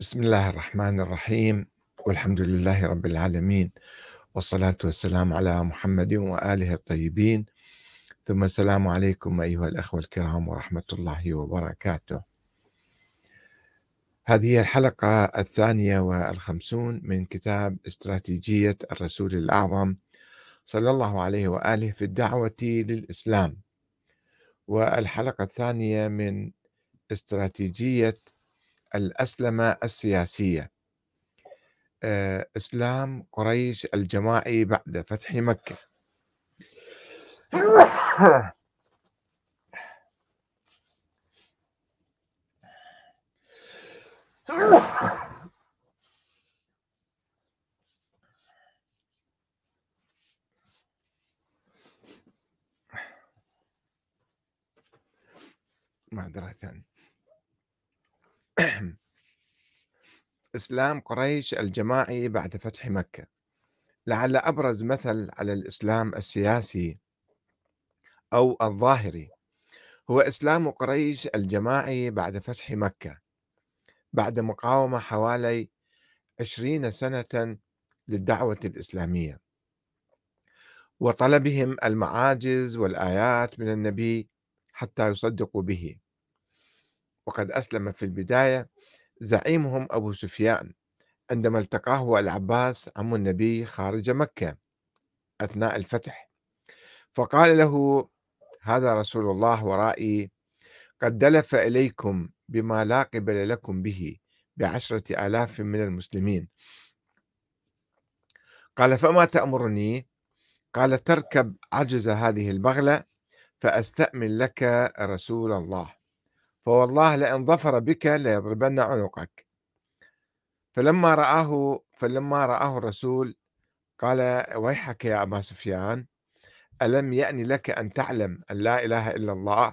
بسم الله الرحمن الرحيم والحمد لله رب العالمين والصلاة والسلام على محمد وآله الطيبين. ثم السلام عليكم أيها الأخوة الكرام ورحمة الله وبركاته. هذه الحلقة الثانية والخمسون من كتاب استراتيجية الرسول الأعظم صلى الله عليه وآله في الدعوة للإسلام. والحلقة الثانية من استراتيجية الأسلمة السياسية. آه، إسلام قريش الجماعي بعد فتح مكة. معذرة إسلام قريش الجماعي بعد فتح مكة. لعل أبرز مثل على الإسلام السياسي أو الظاهري هو إسلام قريش الجماعي بعد فتح مكة بعد مقاومة حوالي عشرين سنة للدعوة الإسلامية. وطلبهم المعاجز والآيات من النبي حتى يصدقوا به. وقد أسلم في البداية زعيمهم أبو سفيان عندما التقاه العباس عم النبي خارج مكة أثناء الفتح. فقال له هذا رسول الله ورائي قد دلف إليكم بما لا قبل لكم به بعشرة آلاف من المسلمين. قال فما تأمرني؟ قال تركب عجز هذه البغلة فأستأمن لك رسول الله. فوالله لئن ظفر بك ليضربن عنقك. فلما رآه فلما رآه الرسول قال ويحك يا أبا سفيان ألم يأني لك أن تعلم أن لا إله إلا الله؟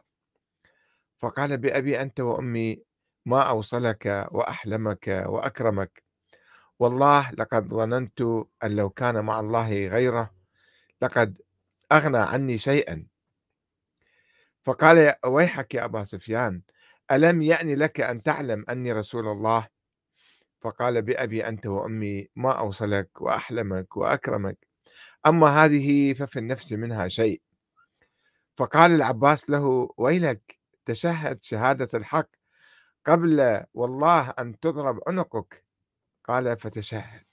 فقال بأبي أنت وأمي ما أوصلك وأحلمك وأكرمك. والله لقد ظننت أن لو كان مع الله غيره لقد أغنى عني شيئا. فقال ويحك يا أبا سفيان ألم يأن لك أن تعلم أني رسول الله؟ فقال بأبي أنت وأمي ما أوصلك وأحلمك وأكرمك. أما هذه ففي النفس منها شيء. فقال العباس له ويلك تشهد شهادة الحق قبل والله أن تضرب عنقك؟ قال فتشهد.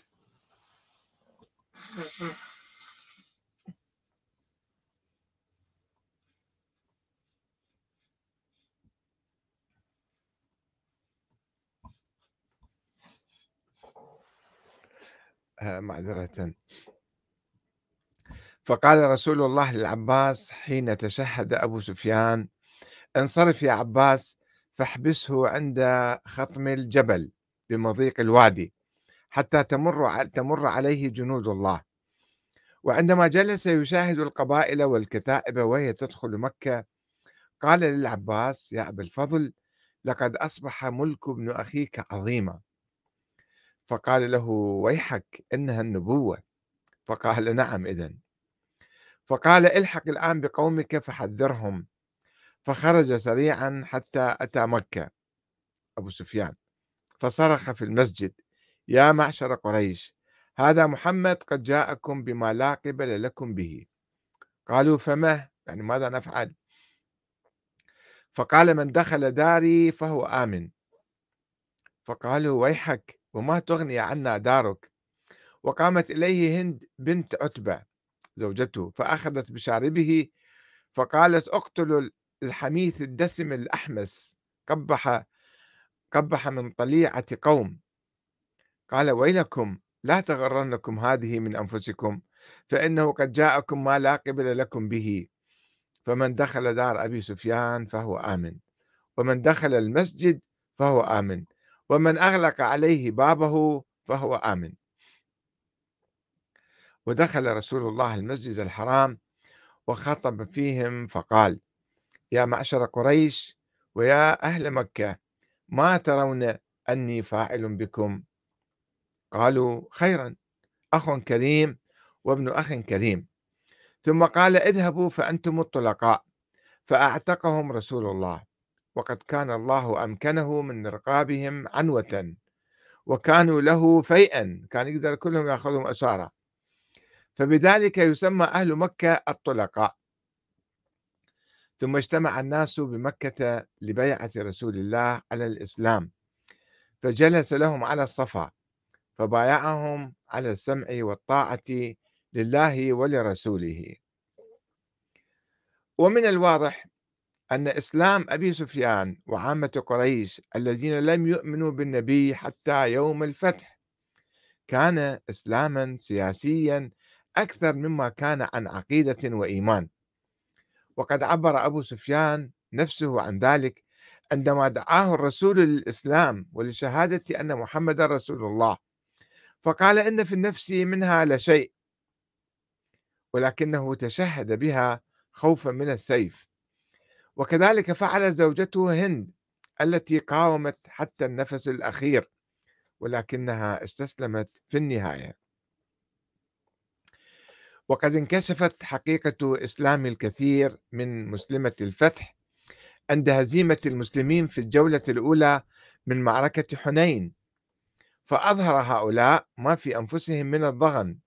معذرة. فقال رسول الله للعباس حين تشهد أبو سفيان انصرف يا عباس فاحبسه عند خطم الجبل بمضيق الوادي حتى تمر تمر عليه جنود الله. وعندما جلس يشاهد القبائل والكتائب وهي تدخل مكة قال للعباس يا أبا الفضل لقد أصبح ملك ابن أخيك عظيما. فقال له ويحك إنها النبوة؟ فقال نعم إذن. فقال الحق الآن بقومك فحذرهم. فخرج سريعا حتى أتى مكة. أبو سفيان. فصرخ في المسجد. يا معشر قريش هذا محمد قد جاءكم بما لا قبل لكم به. قالوا فما؟ يعني ماذا نفعل؟ فقال من دخل داري فهو آمن. فقالوا ويحك؟ وما تغني عنا دارك. وقامت إليه هند بنت عتبة زوجته فأخذت بشاربه فقالت اقتلوا الحميث الدسم الأحمس قبح قبح من طليعة قوم. قال ويلكم لا تغرنكم هذه من أنفسكم فإنه قد جاءكم ما لا قبل لكم به. فمن دخل دار أبي سفيان فهو آمن ومن دخل المسجد فهو آمن. ومن أغلق عليه بابه فهو آمن. ودخل رسول الله المسجد الحرام وخطب فيهم فقال يا معشر قريش ويا أهل مكة ما ترون أني فاعل بكم؟ قالوا خيرا أخ كريم وابن أخ كريم. ثم قال اذهبوا فأنتم الطلقاء. فأعتقهم رسول الله. وقد كان الله أمكنه من رقابهم عنوة وكانوا له فيئا كان يقدر كلهم يأخذهم أسارى فبذلك يسمى أهل مكة الطلقاء. ثم اجتمع الناس بمكة لبيعة رسول الله على الإسلام. فجلس لهم على الصفا فبايعهم على السمع والطاعة لله ولرسوله. ومن الواضح أن إسلام أبي سفيان وعامة قريش الذين لم يؤمنوا بالنبي حتى يوم الفتح كان إسلاما سياسيا أكثر مما كان عن عقيدة وإيمان. وقد عبر أبو سفيان نفسه عن ذلك عندما دعاه الرسول للإسلام ولشهادة أن محمد رسول الله فقال إن في النفس منها لشيء ولكنه تشهد بها خوفا من السيف. وكذلك فعل زوجته هند التي قاومت حتى النفس الأخير ولكنها استسلمت في النهاية. وقد انكشفت حقيقة إسلام الكثير من مسلمة الفتح عند هزيمة المسلمين في الجولة الأولى من معركة حنين. فأظهر هؤلاء ما في أنفسهم من الضغن.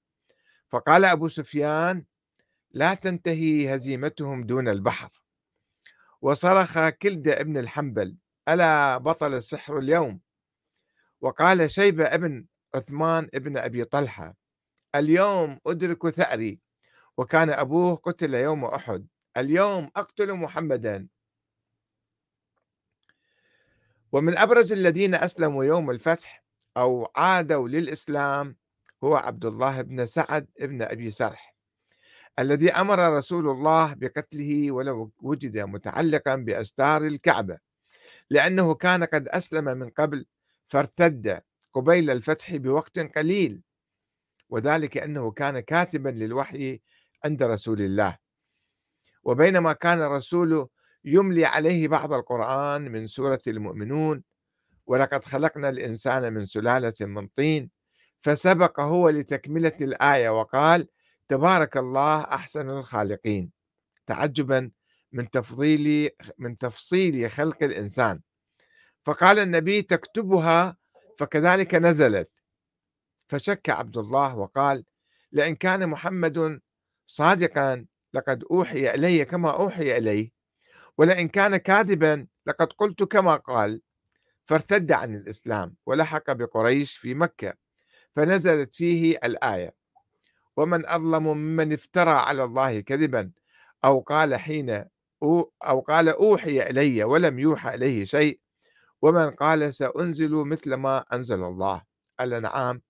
فقال أبو سفيان لا تنتهي هزيمتهم دون البحر. وصرخ كلدة ابن الحنبل ألا بطل السحر اليوم؟ وقال شيبة ابن عثمان ابن أبي طلحة اليوم أدرك ثأري. وكان أبوه قتل يوم أحد اليوم أقتل محمدا. ومن أبرز الذين أسلموا يوم الفتح أو عادوا للإسلام هو عبد الله بن سعد بن أبي سرح. الذي أمر رسول الله بقتله ولو وجد متعلقا بأستار الكعبة لأنه كان قد أسلم من قبل فارتد قبيل الفتح بوقت قليل وذلك أنه كان كاتبا للوحي عند رسول الله. وبينما كان الرسول يملي عليه بعض القرآن من سورة المؤمنون ولقد خلقنا الإنسان من سلالة من طين فسبق هو لتكملة الآية وقال تبارك الله أحسن الخالقين. تعجبا من تفضيل من تفصيل خلق الإنسان. فقال النبي تكتبها. فكذلك نزلت. فشك عبد الله وقال لئن كان محمد صادقا لقد أوحي إلي كما أوحي إليه ولئن كان كاذبا لقد قلت كما قال. فارتد عن الإسلام ولحق بقريش في مكة. فنزلت فيه الآية. ومن أظلم ممن افترى على الله كذبا أو قال حين أو قال أوحي إلي ولم يوحى إليه شيء ومن قال سأنزل مثل ما أنزل الله الأنعام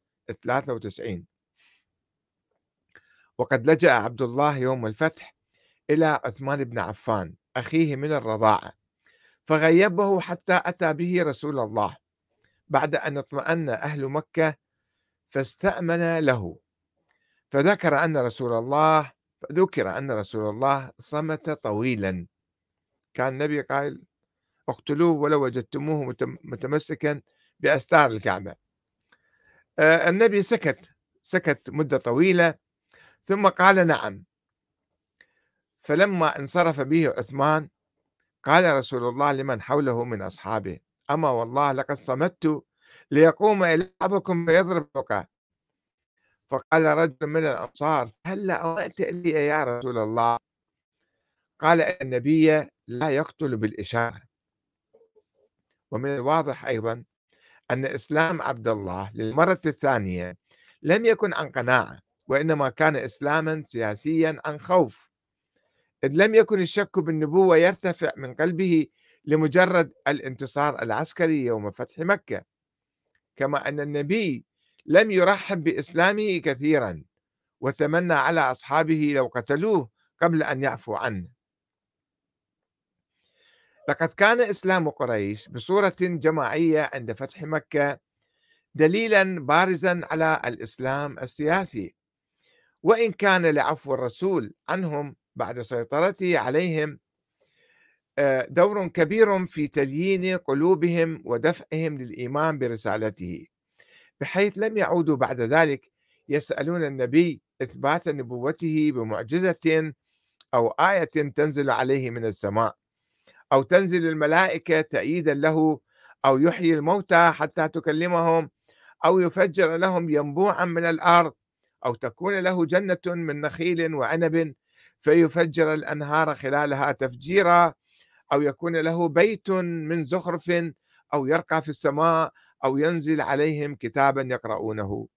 93 وقد لجأ عبد الله يوم الفتح إلى عثمان بن عفان أخيه من الرضاعة فغيبه حتى أتى به رسول الله بعد أن اطمأن أهل مكة فاستأمن له فذكر أن رسول الله ذكر أن رسول الله صمت طويلا. كان النبي قال اقتلوه ولو وجدتموه متمسكا بأستار الكعبة. آه، النبي سكت سكت مدة طويلة. ثم قال نعم. فلما انصرف به عثمان قال رسول الله لمن حوله من أصحابه أما والله لقد صمت ليقوم إلى بعضكم فيضرب فقه فقال رجل من الأنصار هل أوأت لي يا رسول الله؟ قال النبي لا يقتل بالإشارة. ومن الواضح أيضا أن إسلام عبد الله للمرة الثانية لم يكن عن قناعة وإنما كان إسلاما سياسيا عن خوف. إذ لم يكن الشك بالنبوة يرتفع من قلبه لمجرد الانتصار العسكري يوم فتح مكة. كما أن النبي لم يرحب بإسلامه كثيرا وتمنى على أصحابه لو قتلوه قبل أن يعفوا عنه. لقد كان إسلام قريش بصورة جماعية عند فتح مكة دليلا بارزا على الإسلام السياسي. وإن كان لعفو الرسول عنهم بعد سيطرته عليهم آه، دور كبير في تليين قلوبهم ودفعهم للإيمان برسالته. بحيث لم يعودوا بعد ذلك يسألون النبي إثبات نبوته بمعجزة أو آية تنزل عليه من السماء أو تنزل الملائكة تأييدا له أو يحيي الموتى حتى تكلمهم أو يفجر لهم ينبوعا من الأرض أو تكون له جنة من نخيل وعنب فيفجر الأنهار خلالها تفجيرا أو يكون له بيت من زخرف أو يرقى في السماء أو ينزل عليهم كتابا يقرؤونه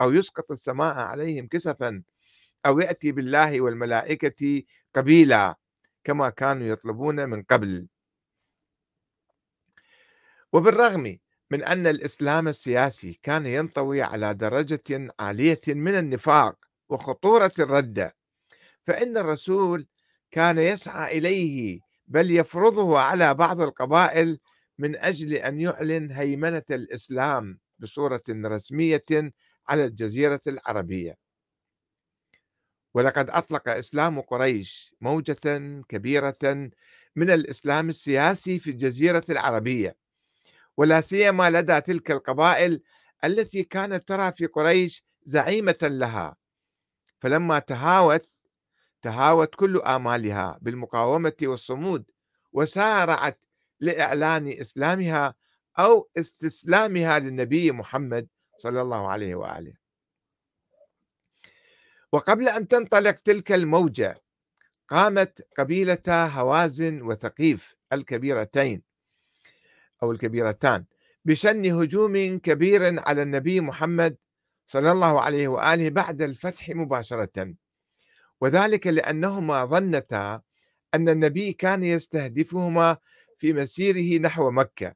أو يسقط السماء عليهم كسفا أو يأتي بالله والملائكة قبيلا كما كانوا يطلبون من قبل. وبالرغم من أن الإسلام السياسي كان ينطوي على درجة عالية من النفاق وخطورة الردة فإن الرسول كان يسعى إليه بل يفرضه على بعض القبائل من أجل أن يعلن هيمنة الإسلام بصورة رسمية على الجزيرة العربية. ولقد أطلق إسلام قريش موجة كبيرة من الإسلام السياسي في الجزيرة العربية. ولا سيما لدى تلك القبائل التي كانت ترى في قريش زعيمة لها. فلما تهاوت تهاوت كل آمالها بالمقاومة والصمود وسارعت لإعلان إسلامها أو استسلامها للنبي محمد صلى الله عليه وآله. وقبل أن تنطلق تلك الموجة قامت قبيلة هوازن وثقيف الكبيرتين أو الكبيرتان بشن هجوم كبير على النبي محمد صلى الله عليه وآله بعد الفتح مباشرة. وذلك لأنهما ظنتا أن النبي كان يستهدفهما في مسيره نحو مكة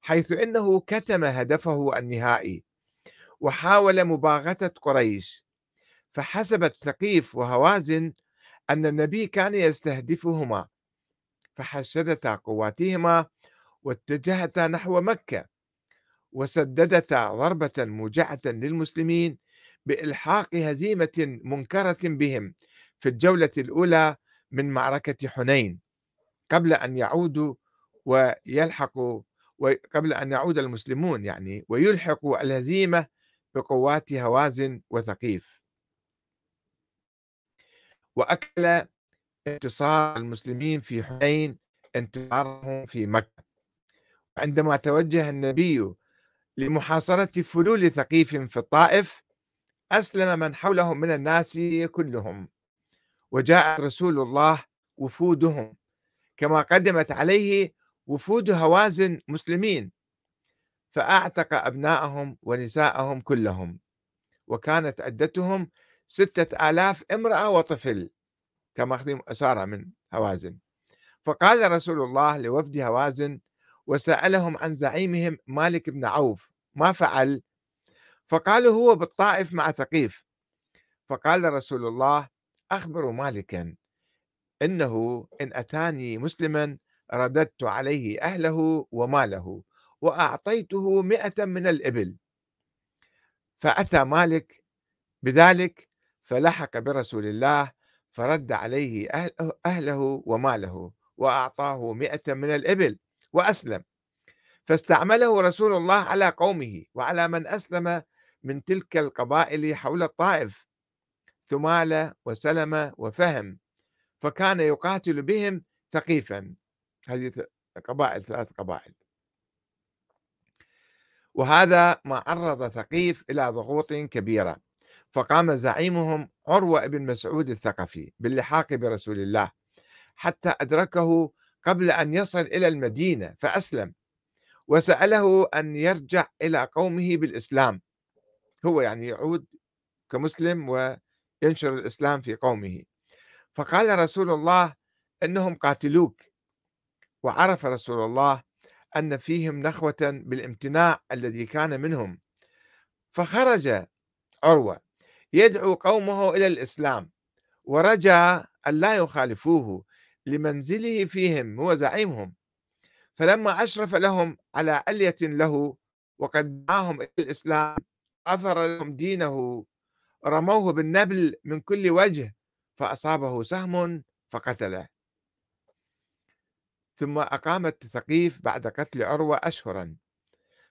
حيث إنه كتم هدفه النهائي وحاول مباغتة قريش فحسبت ثقيف وهوازن أن النبي كان يستهدفهما فحشدتا قواتهما واتجهتا نحو مكة وسددتا ضربة موجعه للمسلمين بإلحاق هزيمة منكرة بهم في الجولة الأولى من معركة حنين. قبل أن يعودوا ويلحقوا قبل أن يعود المسلمون يعني ويلحقوا الهزيمة بقوات هوازن وثقيف. وأكل انتصار المسلمين في حنين انتصارهم في مكة. عندما توجه النبي لمحاصرة فلول ثقيف في الطائف أسلم من حولهم من الناس كلهم. وجاء رسول الله وفودهم. كما قدمت عليه وفود هوازن مسلمين. فأعتق أبنائهم ونساءهم كلهم وكانت عدتهم ستة آلاف امرأة وطفل كما أخذهم أسارة من هوازن. فقال رسول الله لوفد هوازن وسألهم عن زعيمهم مالك بن عوف ما فعل؟ فقالوا هو بالطائف مع ثقيف. فقال رسول الله أخبروا مالكا. إنه إن أتاني مسلما رددت عليه أهله وماله وأعطيته مئة من الإبل. فأتى مالك بذلك فلحق برسول الله فرد عليه أهله وماله وأعطاه مئة من الإبل وأسلم. فاستعمله رسول الله على قومه وعلى من أسلم من تلك القبائل حول الطائف ثمالة وسلمة وفهم. فكان يقاتل بهم ثقيفا. هذه قبائل ثلاث قبائل. وهذا ما عرض ثقيف إلى ضغوط كبيرة. فقام زعيمهم عروة بن مسعود الثقفي باللحاق برسول الله حتى أدركه قبل أن يصل إلى المدينة فأسلم. وسأله أن يرجع إلى قومه بالإسلام. هو يعني يعود كمسلم وينشر الإسلام في قومه. فقال رسول الله إنهم قاتلوك. وعرف رسول الله أن فيهم نخوة بالامتناع الذي كان منهم. فخرج عروة يدعو قومه إلى الإسلام ورجى أن لا يخالفوه لمنزله فيهم هو زعيمهم. فلما أشرف لهم على علية له وقد دعاهم إلى الإسلام أثر لهم دينه رموه بالنبل من كل وجه فأصابه سهم فقتله. ثم أقامت ثقيف بعد قتل عروة أشهرا.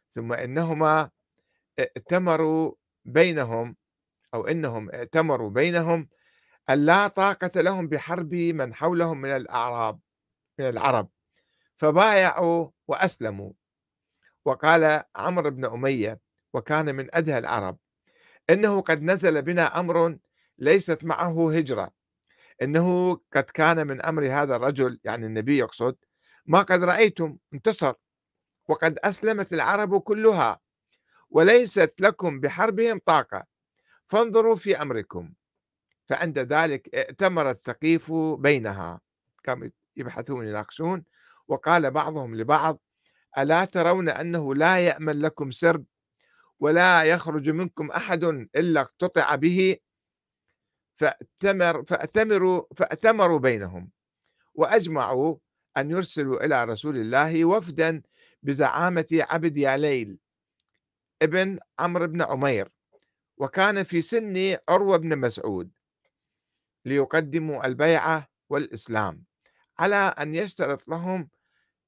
ثم إنهما ائتمروا بينهم أو إنهم ائتمروا بينهم أن لا طاقة لهم بحرب من حولهم من الأعراب من العرب. فبايعوا وأسلموا. وقال عمرو بن أمية وكان من أدهى العرب إنه قد نزل بنا أمر ليست معه هجرة. إنه قد كان من أمر هذا الرجل يعني النبي يقصد ما قد رأيتم انتصر وقد أسلمت العرب كلها وليست لكم بحربهم طاقة فانظروا في أمركم. فعند ذلك ائتمر الثقيف بينها. كانوا يبحثون يناقشون وقال بعضهم لبعض ألا ترون أنه لا يأمن لكم سرب ولا يخرج منكم أحد إلا اقتطع به؟ فأتمر فأتمروا فأتمروا بينهم وأجمعوا أن يرسلوا إلى رسول الله وفدا بزعامة عبد ياليل ابن عمرو بن عمير وكان في سن عروة بن مسعود ليقدموا البيعة والإسلام على أن يشترط لهم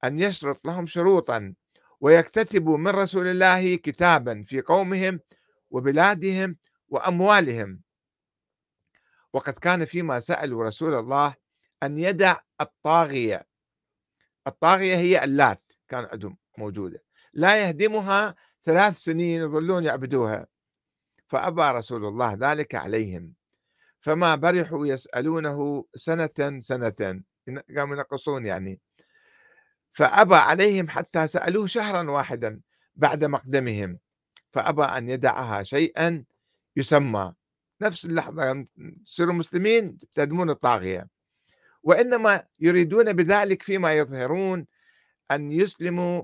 أن يشرط لهم شروطا ويكتتبوا من رسول الله كتابا في قومهم وبلادهم وأموالهم. وقد كان فيما سألوا رسول الله أن يدع الطاغية. الطاغية هي اللات كان عندهم موجودة. لا يهدمها ثلاث سنين يظلون يعبدوها. فأبى رسول الله ذلك عليهم. فما برحوا يسألونه سنة سنة. قاموا ينقصون يعني. فأبى عليهم حتى سألوه شهرا واحدا بعد مقدمهم. فأبى أن يدعها شيئا يسمى. نفس اللحظة تصيروا مسلمين تهدمون الطاغية. وإنما يريدون بذلك فيما يظهرون أن يسلموا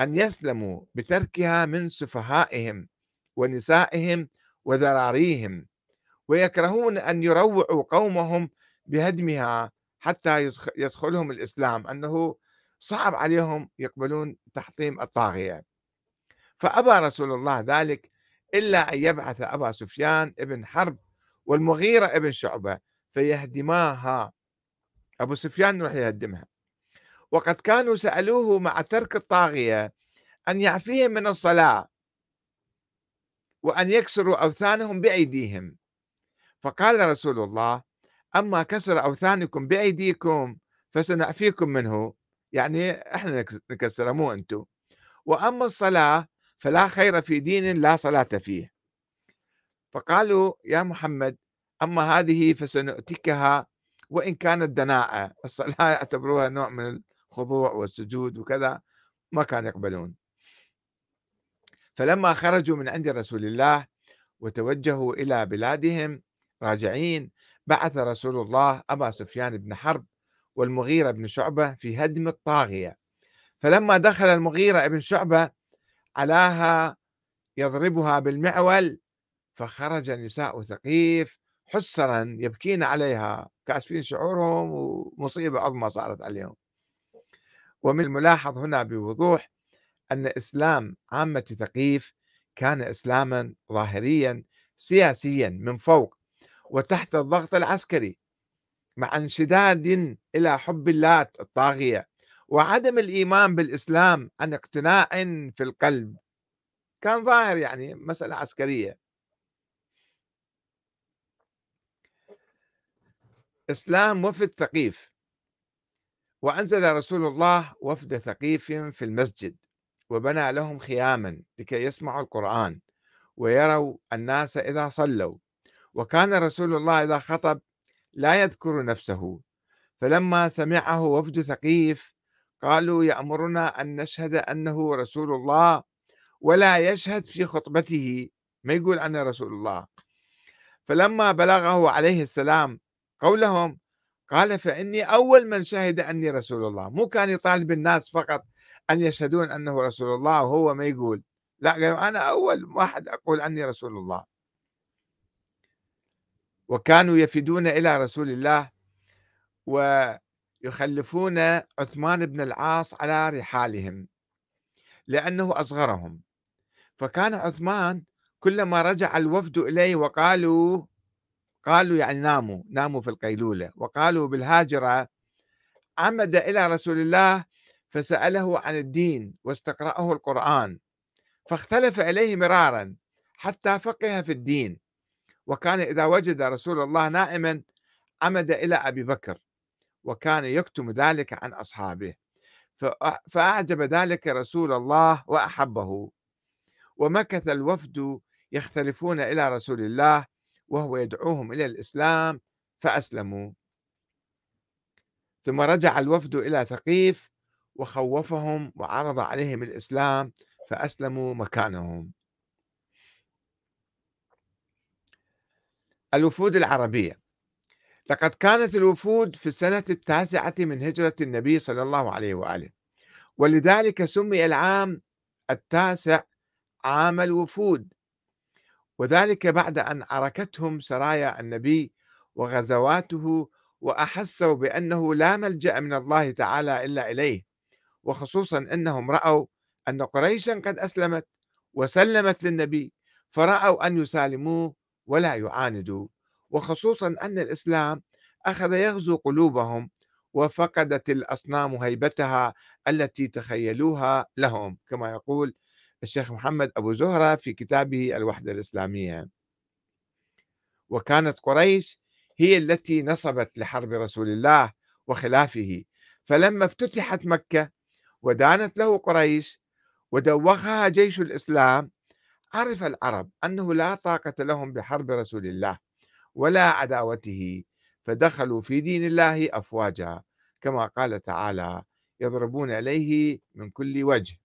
أن يسلموا بتركها من سفهائهم ونسائهم وذراريهم ويكرهون أن يروعوا قومهم بهدمها حتى يدخلهم الإسلام أنه صعب عليهم يقبلون تحطيم الطاغية. فأبى رسول الله ذلك إلا أن يبعث أبا سفيان ابن حرب والمغيرة ابن شعبة فيهدماها. أبو سفيان يروح يهدمها. وقد كانوا سألوه مع ترك الطاغية أن يعفيهم من الصلاة وأن يكسروا أوثانهم بأيديهم. فقال رسول الله أما كسر أوثانكم بأيديكم فسنعفيكم منه. يعني إحنا نكسره مو أنتم. وأما الصلاة فلا خير في دين لا صلاة فيه. فقالوا يا محمد أما هذه فسنؤتكها وإن كانت دناءة الصلاة يعتبروها نوع من الخضوع والسجود وكذا ما كانوا يقبلون. فلما خرجوا من عند رسول الله وتوجهوا إلى بلادهم راجعين بعث رسول الله أبا سفيان بن حرب والمغيرة بن شعبة في هدم الطاغية. فلما دخل المغيرة بن شعبة علاها يضربها بالمعول فخرج نساء ثقيف حسرا يبكين عليها كاشفين شعورهم ومصيبة عظمى صارت عليهم. ومن الملاحظ هنا بوضوح أن إسلام عامة ثقيف كان إسلاما ظاهريا سياسيا من فوق وتحت الضغط العسكري مع انشداد إلى حب اللات الطاغية وعدم الإيمان بالإسلام عن اقتناع في القلب كان ظاهر يعني مسألة عسكرية. إسلام وفد ثقيف. وأنزل رسول الله وفد ثقيف في المسجد وبنى لهم خياما لكي يسمعوا القرآن ويروا الناس إذا صلوا. وكان رسول الله إذا خطب لا يذكر نفسه فلما سمعه وفد ثقيف قالوا يأمرنا أن نشهد أنه رسول الله ولا يشهد في خطبته. ما يقول أنا رسول الله. فلما بلغه عليه السلام قولهم قال فإني أول من شهد أني رسول الله. مو كان يطالب الناس فقط أن يشهدون أنه رسول الله وهو ما يقول. لا قالوا أنا أول واحد أقول أني رسول الله. وكانوا يفدون إلى رسول الله ويخلفون عثمان بن العاص على رحالهم لأنه أصغرهم. فكان عثمان كلما رجع الوفد إليه وقالوا قالوا يعني ناموا ناموا في القيلولة وقالوا بالهاجرة عمد إلى رسول الله فسأله عن الدين واستقرأه القرآن فاختلف إليه مرارا حتى فقه في الدين. وكان إذا وجد رسول الله نائما عمد إلى أبي بكر. وكان يكتم ذلك عن أصحابه. فأعجب ذلك رسول الله وأحبه. ومكث الوفد يختلفون إلى رسول الله وهو يدعوهم إلى الإسلام فأسلموا. ثم رجع الوفد إلى ثقيف وخوفهم وعرض عليهم الإسلام فأسلموا مكانهم. الوفود العربية. لقد كانت الوفود في السنة التاسعة من هجرة النبي صلى الله عليه وآله ولذلك سمي العام التاسع عام الوفود. وذلك بعد أن عركتهم سرايا النبي وغزواته وأحسوا بأنه لا ملجأ من الله تعالى إلا إليه وخصوصا أنهم رأوا أن قريشا قد أسلمت وسلمت للنبي فرأوا أن يسالموه ولا يعاندوا. وخصوصا أن الإسلام أخذ يغزو قلوبهم وفقدت الأصنام هيبتها التي تخيلوها لهم كما يقول الشيخ محمد أبو زهرة في كتابه الوحدة الإسلامية. وكانت قريش هي التي نصبت لحرب رسول الله وخلافه. فلما افتتحت مكة ودانت له قريش ودوخها جيش الإسلام عرف العرب أنه لا طاقة لهم بحرب رسول الله. ولا عداوته فدخلوا في دين الله أفواجا كما قال تعالى يضربون عليه من كل وجه.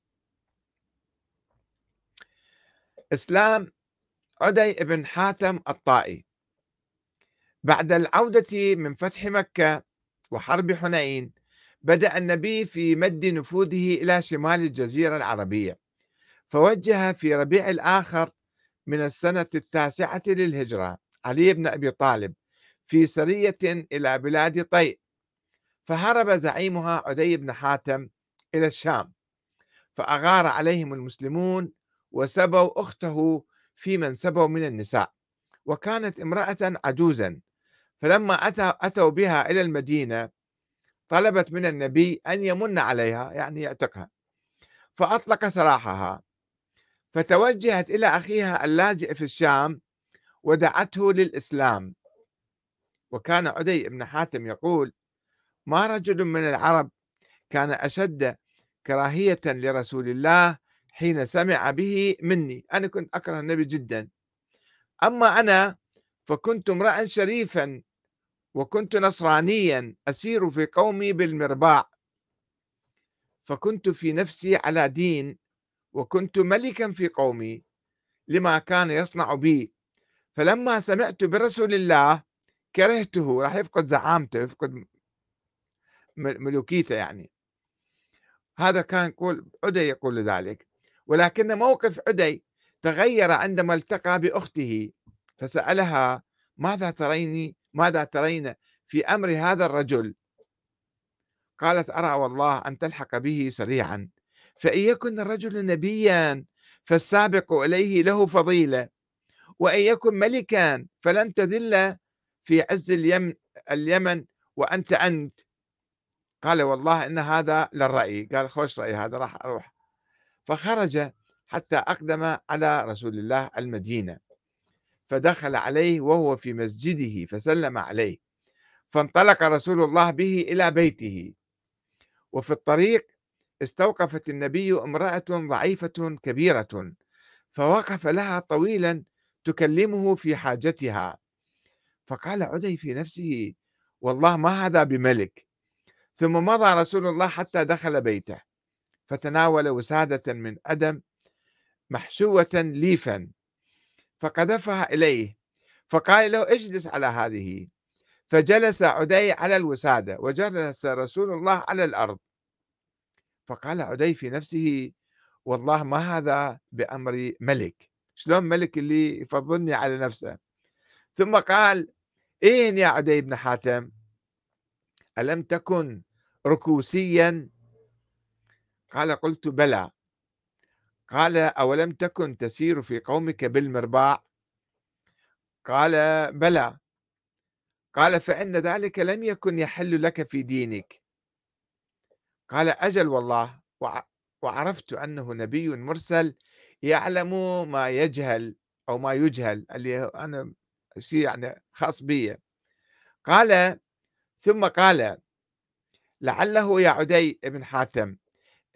إسلام عدي بن حاتم الطائي. بعد العودة من فتح مكة وحرب حنين بدأ النبي في مد نفوذه إلى شمال الجزيرة العربية فوجه في ربيع الآخر من السنة التاسعة للهجرة. علي بن أبي طالب في سرية إلى بلاد طيء فهرب زعيمها عدي بن حاتم إلى الشام فأغار عليهم المسلمون وسبوا أخته في من سبوا من النساء وكانت امرأة عجوزا فلما أتوا بها إلى المدينة طلبت من النبي أن يمن عليها يعني يعتقها فأطلق سراحها فتوجهت إلى أخيها اللاجئ في الشام ودعته للإسلام. وكان عدي بن حاتم يقول ما رجل من العرب كان أشد كراهية لرسول الله حين سمع به مني. أنا كنت أكره النبي جدا. أما أنا فكنت امرأ شريفا وكنت نصرانيا أسير في قومي بالمرباع. فكنت في نفسي على دين وكنت ملكا في قومي. لما كان يصنع بي فلما سمعت برسول الله كرهته راح يفقد زعامته يفقد ملوكيته يعني. هذا كان يقول عدي يقول ذلك. ولكن موقف عدي تغير عندما التقى بأخته فسألها ماذا تريني ماذا ترين في أمر هذا الرجل؟ قالت أرى والله أن تلحق به سريعا فإن يكن الرجل نبيا فالسابق إليه له فضيلة. وإن يكن ملكا فلن تذل في عز اليمن, اليمن وأنت أنت. قال والله إن هذا للرأي. قال خوش رأي هذا راح أروح. فخرج حتى أقدم على رسول الله المدينة. فدخل عليه وهو في مسجده فسلم عليه. فانطلق رسول الله به إلى بيته. وفي الطريق استوقفت النبي امرأة ضعيفة كبيرة. فوقف لها طويلا تكلمه في حاجتها. فقال عدي في نفسه والله ما هذا بملك. ثم مضى رسول الله حتى دخل بيته فتناول وسادة من أدم محشوة ليفا فقذفها إليه. فقال له اجلس على هذه. فجلس عدي على الوسادة وجلس رسول الله على الأرض. فقال عدي في نفسه والله ما هذا بأمر ملك. شلون ملك اللي يفضلني على نفسه. ثم قال إين يا عدي بن حاتم؟ ألم تكن ركوسيا؟ قال قلت بلى. قال أولم تكن تسير في قومك بالمرباع؟ قال بلى. قال فإن ذلك لم يكن يحل لك في دينك. قال أجل والله وعرفت أنه نبي مرسل يعلم ما يجهل أو ما يجهل اللي أنا شيء يعني خاص بي قال ثم قال لعله يا عدي بن حاتم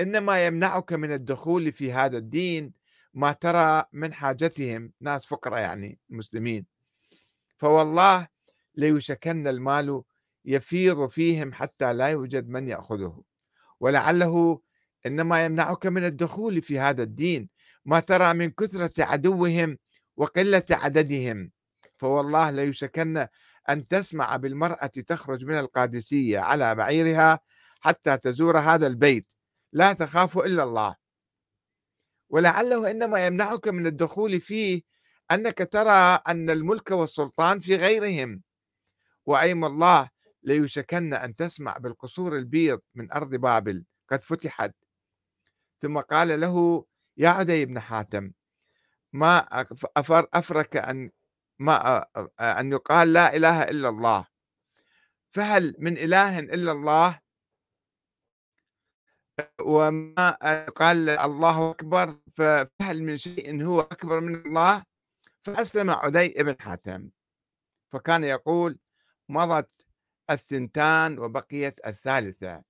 إنما يمنعك من الدخول في هذا الدين ما ترى من حاجتهم ناس فقراء يعني مسلمين. فوالله ليشكن المال يفيض فيهم حتى لا يوجد من يأخذه. ولعله إنما يمنعك من الدخول في هذا الدين ما ترى من كثرة عدوهم وقلة عددهم. فوالله ليشكن أن تسمع بالمرأة تخرج من القادسية على بعيرها حتى تزور هذا البيت. لا تخاف إلا الله. ولعله إنما يمنعك من الدخول فيه أنك ترى أن الملك والسلطان في غيرهم. وأيم الله ليشكن أن تسمع بالقصور البيض من أرض بابل قد فتحت. ثم قال له يا عدي بن حاتم ما أفرك أن ما أن يقال لا إله إلا الله. فهل من إله إلا الله؟ وما قال الله أكبر فهل من شيء هو أكبر من الله؟ فأسلم عدي بن حاتم. فكان يقول مضت الثنتان وبقيت الثالثة.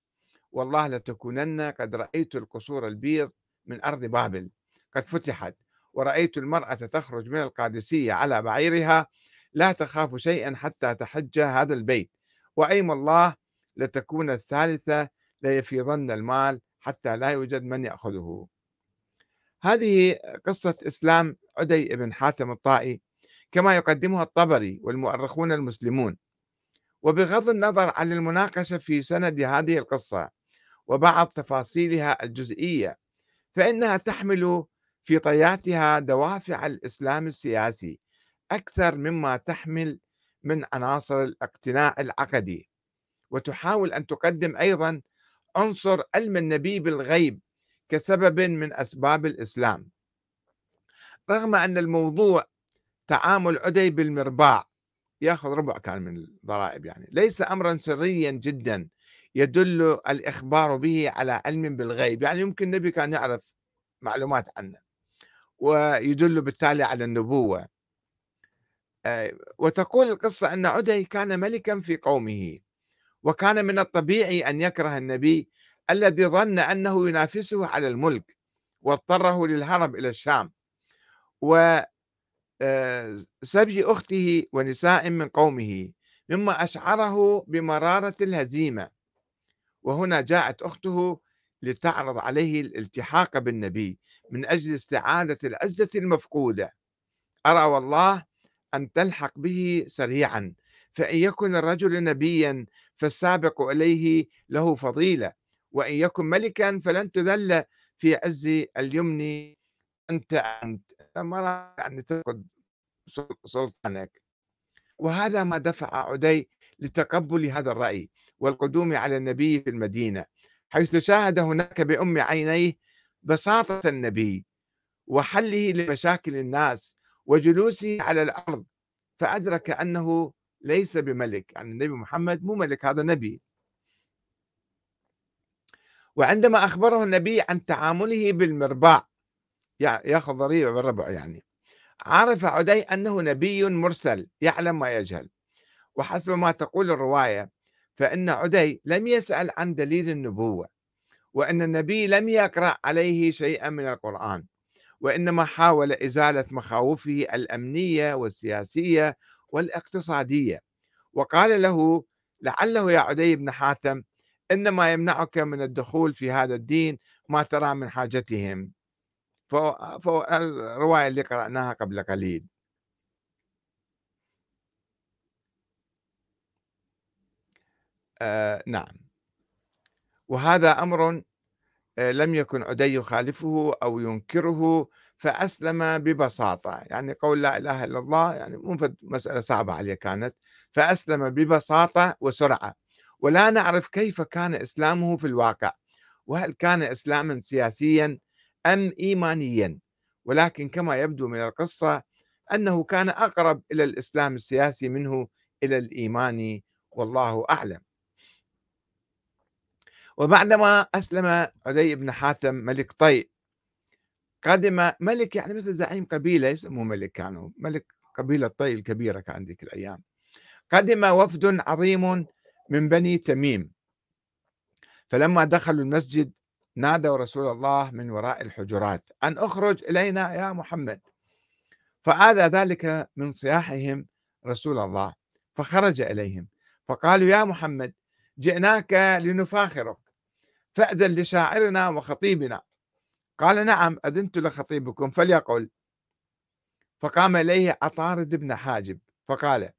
والله لتكونن قد رأيت القصور البيض من أرض بابل قد فتحت ورأيت المرأة تخرج من القادسية على بعيرها لا تخاف شيئا حتى تحج هذا البيت. وأيم الله لتكون الثالثة ليفيضن المال حتى لا يوجد من يأخذه. هذه قصة إسلام عدي بن حاتم الطائي كما يقدمها الطبري والمؤرخون المسلمون. وبغض النظر عن المناقشة في سند هذه القصة وبعض تفاصيلها الجزئية فإنها تحمل في طياتها دوافع الإسلام السياسي أكثر مما تحمل من عناصر الاقتناع العقدي. وتحاول أن تقدم أيضا عنصر علم النبي بالغيب كسبب من أسباب الإسلام. رغم أن الموضوع تعامل عدي بالمرباع يأخذ ربع كان من الضرائب يعني ليس أمرا سريا جدا. يدل الإخبار به على علم بالغيب. يعني يمكن النبي كان يعرف معلومات عنه ويدل بالتالي على النبوة. آه، وتقول القصة أن عدي كان ملكا في قومه وكان من الطبيعي أن يكره النبي الذي ظن أنه ينافسه على الملك واضطره للهرب إلى الشام. و آه، أخته ونساء من قومه مما أشعره بمرارة الهزيمة. وهنا جاءت أخته لتعرض عليه الالتحاق بالنبي من أجل استعادة العزة المفقودة. أرى والله أن تلحق به سريعا فإن يكن الرجل نبيا فالسابق إليه له فضيلة وإن يكن ملكا فلن تذل في عز اليمن. أنت أنت مرة يعني تفقد سلطانك. وهذا ما دفع عدي لتقبل هذا الرأي والقدوم على النبي في المدينة حيث شاهد هناك بأم عينيه بساطة النبي وحله لمشاكل الناس وجلوسه على الأرض فأدرك أنه ليس بملك يعني النبي محمد مو ملك هذا نبي. وعندما أخبره النبي عن تعامله بالمرباع يأخذ ضريبة بالربع يعني عرف عدي أنه نبي مرسل يعلم ما يجهل وحسب ما تقول الرواية فإن عدي لم يسأل عن دليل النبوة وأن النبي لم يقرأ عليه شيئا من القرآن وإنما حاول إزالة مخاوفه الأمنية والسياسية والاقتصادية. وقال له لعله يا عدي بن حاتم إنما يمنعك من الدخول في هذا الدين ما ترى من حاجتهم. فالرواية اللي قرأناها قبل قليل. نعم. وهذا أمر آه، لم يكن عدي يخالفه أو ينكره فأسلم ببساطة. يعني قول لا إله إلا الله يعني مو مسألة صعبة عليه كانت. فأسلم ببساطة وسرعة. ولا نعرف كيف كان إسلامه في الواقع. وهل كان إسلاما سياسيا أم إيمانيا. ولكن كما يبدو من القصة أنه كان أقرب إلى الإسلام السياسي منه إلى الإيمان والله أعلم. وبعدما أسلم عدي بن حاتم ملك طي قدم ملك يعني مثل زعيم قبيلة يسموه ملك كانوا ملك قبيلة طي الكبيرة كان ذيك الأيام. قدم وفد عظيم من بني تميم. فلما دخلوا المسجد نادوا رسول الله من وراء الحجرات أن أخرج إلينا يا محمد. فآذى ذلك من صياحهم رسول الله فخرج إليهم فقالوا يا محمد جئناك لنفاخرك. فأذن لشاعرنا وخطيبنا. قال نعم أذنت لخطيبكم. فليقل. فقام إليه عطارد بن حاجب. فقال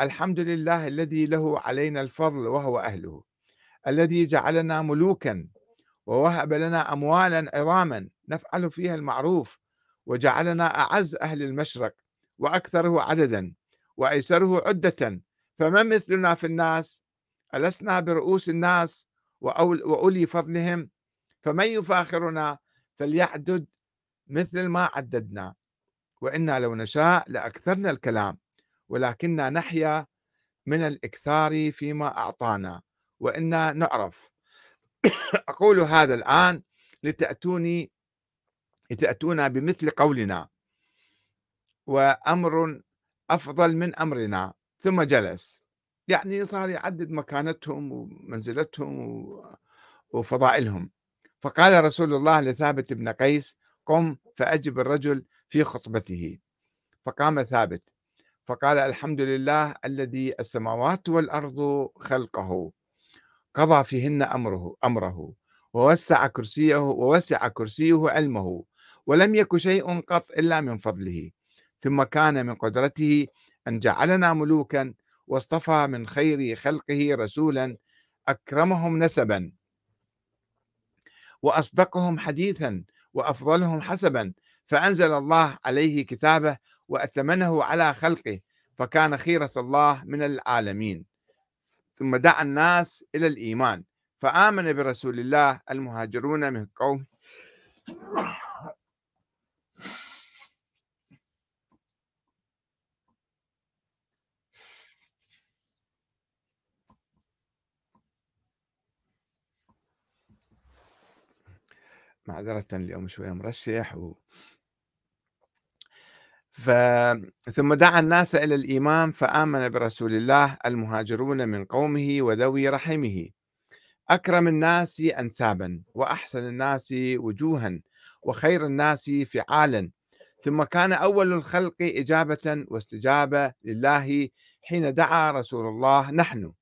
الحمد لله الذي له علينا الفضل وهو أهله الذي جعلنا ملوكا ووهب لنا أموالا عظاما نفعل فيها المعروف وجعلنا أعز أهل المشرق وأكثره عددا وأيسره عدة فما مثلنا في الناس؟ ألسنا برؤوس الناس؟ وأولي فضلهم فمن يفاخرنا فليعدد مثل ما عددنا. وإنا لو نشاء لأكثرنا الكلام ولكننا نحيا من الإكثار فيما أعطانا وإنا نعرف. أقول هذا الآن لتأتوني لتأتونا بمثل قولنا. وأمر أفضل من أمرنا ثم جلس. يعني صار يعدد مكانتهم ومنزلتهم وفضائلهم. فقال رسول الله لثابت بن قيس قم فأجب الرجل في خطبته. فقام ثابت. فقال الحمد لله الذي السماوات والأرض خلقه قضى فيهن أمره أمره ووسع كرسيه ووسع كرسيه علمه ولم يك شيء قط إلا من فضله. ثم كان من قدرته أن جعلنا ملوكا واصطفى من خير خلقه رسولا أكرمهم نسبا. وأصدقهم حديثا وأفضلهم حسبا. فأنزل الله عليه كتابه وأثمنه على خلقه فكان خيرة الله من العالمين. ثم دعا الناس إلى الإيمان فآمن برسول الله المهاجرون من قوم. معذرة اليوم شوية مرشح و... ف... ثم دعا الناس إلى الإيمان فآمن برسول الله المهاجرون من قومه وذوي رحمه. أكرم الناس أنسابا وأحسن الناس وجوها وخير الناس فعالا. ثم كان أول الخلق إجابة واستجابة لله حين دعا رسول الله نحن.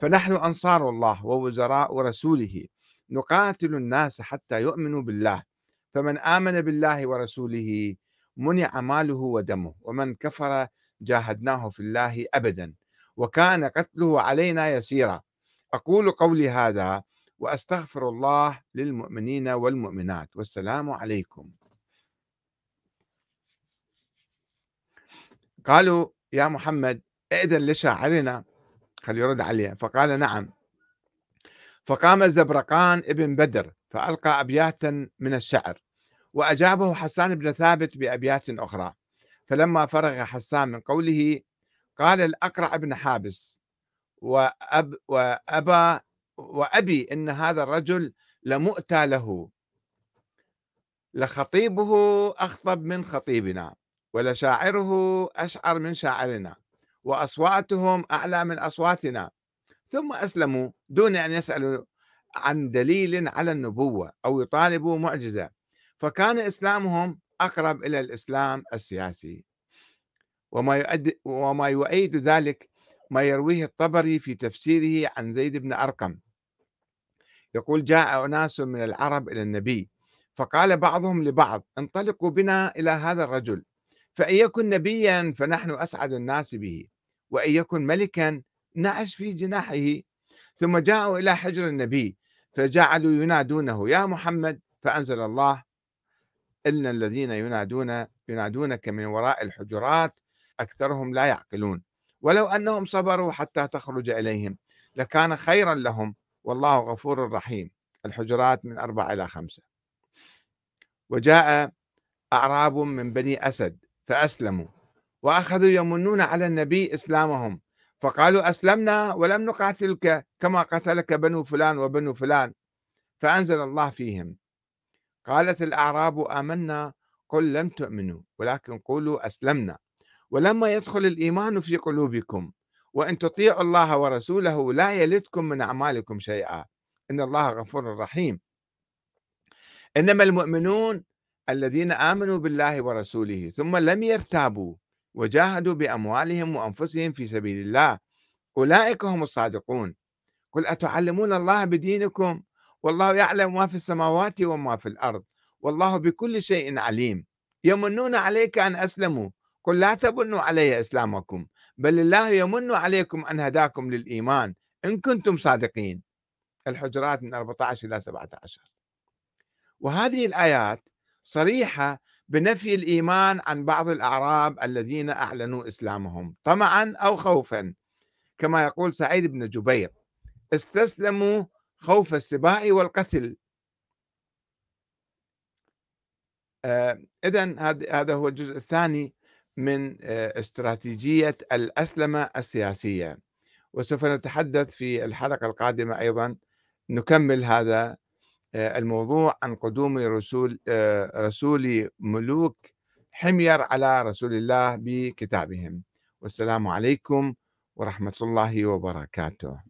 فنحن أنصار الله ووزراء رسوله. نقاتل الناس حتى يؤمنوا بالله. فمن آمن بالله ورسوله منع ماله ودمه ومن كفر جاهدناه في الله أبدا وكان قتله علينا يسيرا. أقول قولي هذا وأستغفر الله للمؤمنين والمؤمنات. والسلام عليكم. قالوا يا محمد ائذن لشاعرنا. خلي يرد عليه. فقال نعم. فقام الزبرقان ابن بدر فألقى أبياتا من الشعر وأجابه حسان بن ثابت بأبيات أخرى. فلما فرغ حسان من قوله قال الأقرع بن حابس وأب وأبا وأبي إن هذا الرجل لمؤتى له. لخطيبه أخطب من خطيبنا ولشاعره أشعر من شاعرنا وأصواتهم أعلى من أصواتنا. ثم أسلموا دون أن يسألوا عن دليل على النبوة أو يطالبوا معجزة. فكان إسلامهم أقرب إلى الإسلام السياسي. وما يؤدي وما يؤيد ذلك ما يرويه الطبري في تفسيره عن زيد بن أرقم. يقول جاء أناس من العرب إلى النبي فقال بعضهم لبعض انطلقوا بنا إلى هذا الرجل فإن يكن نبيا فنحن أسعد الناس به وإن يكن ملكا نعش في جناحه ثم جاءوا إلى حجر النبي فجعلوا ينادونه يا محمد فأنزل الله إن الذين ينادون ينادونك من وراء الحجرات أكثرهم لا يعقلون. ولو أنهم صبروا حتى تخرج إليهم لكان خيرا لهم والله غفور رحيم. الحجرات من أربعة إلى خمسة. وجاء أعراب من بني أسد فأسلموا وأخذوا يمنون على النبي إسلامهم فقالوا أسلمنا ولم نقاتلك كما قتلك بنو فلان وبنو فلان فأنزل الله فيهم. قالت الأعراب آمنا قل لم تؤمنوا ولكن قولوا أسلمنا. ولما يدخل الإيمان في قلوبكم وإن تطيعوا الله ورسوله لا يلدكم من أعمالكم شيئا. إن الله غفور رحيم. إنما المؤمنون الذين آمنوا بالله ورسوله ثم لم يرتابوا. وجاهدوا بأموالهم وأنفسهم في سبيل الله. أولئك هم الصادقون. قل أتعلمون الله بدينكم؟ والله يعلم ما في السماوات وما في الأرض. والله بكل شيء عليم. يمنون عليك أن أسلموا. قل لا تمنوا علي إسلامكم بل الله يمن عليكم أن هداكم للإيمان. إن كنتم صادقين. الحجرات من 14 إلى 17 وهذه الآيات صريحة بنفي الإيمان عن بعض الأعراب الذين أعلنوا إسلامهم طمعا أو خوفا. كما يقول سعيد بن جبير استسلموا خوف السباع والقتل. آه إذا هذا هو الجزء الثاني من آه استراتيجية الأسلمة السياسية. وسوف نتحدث في الحلقة القادمة أيضا نكمل هذا الموضوع عن قدوم رسول آه رسول ملوك حمير على رسول الله بكتابهم. والسلام عليكم ورحمة الله وبركاته.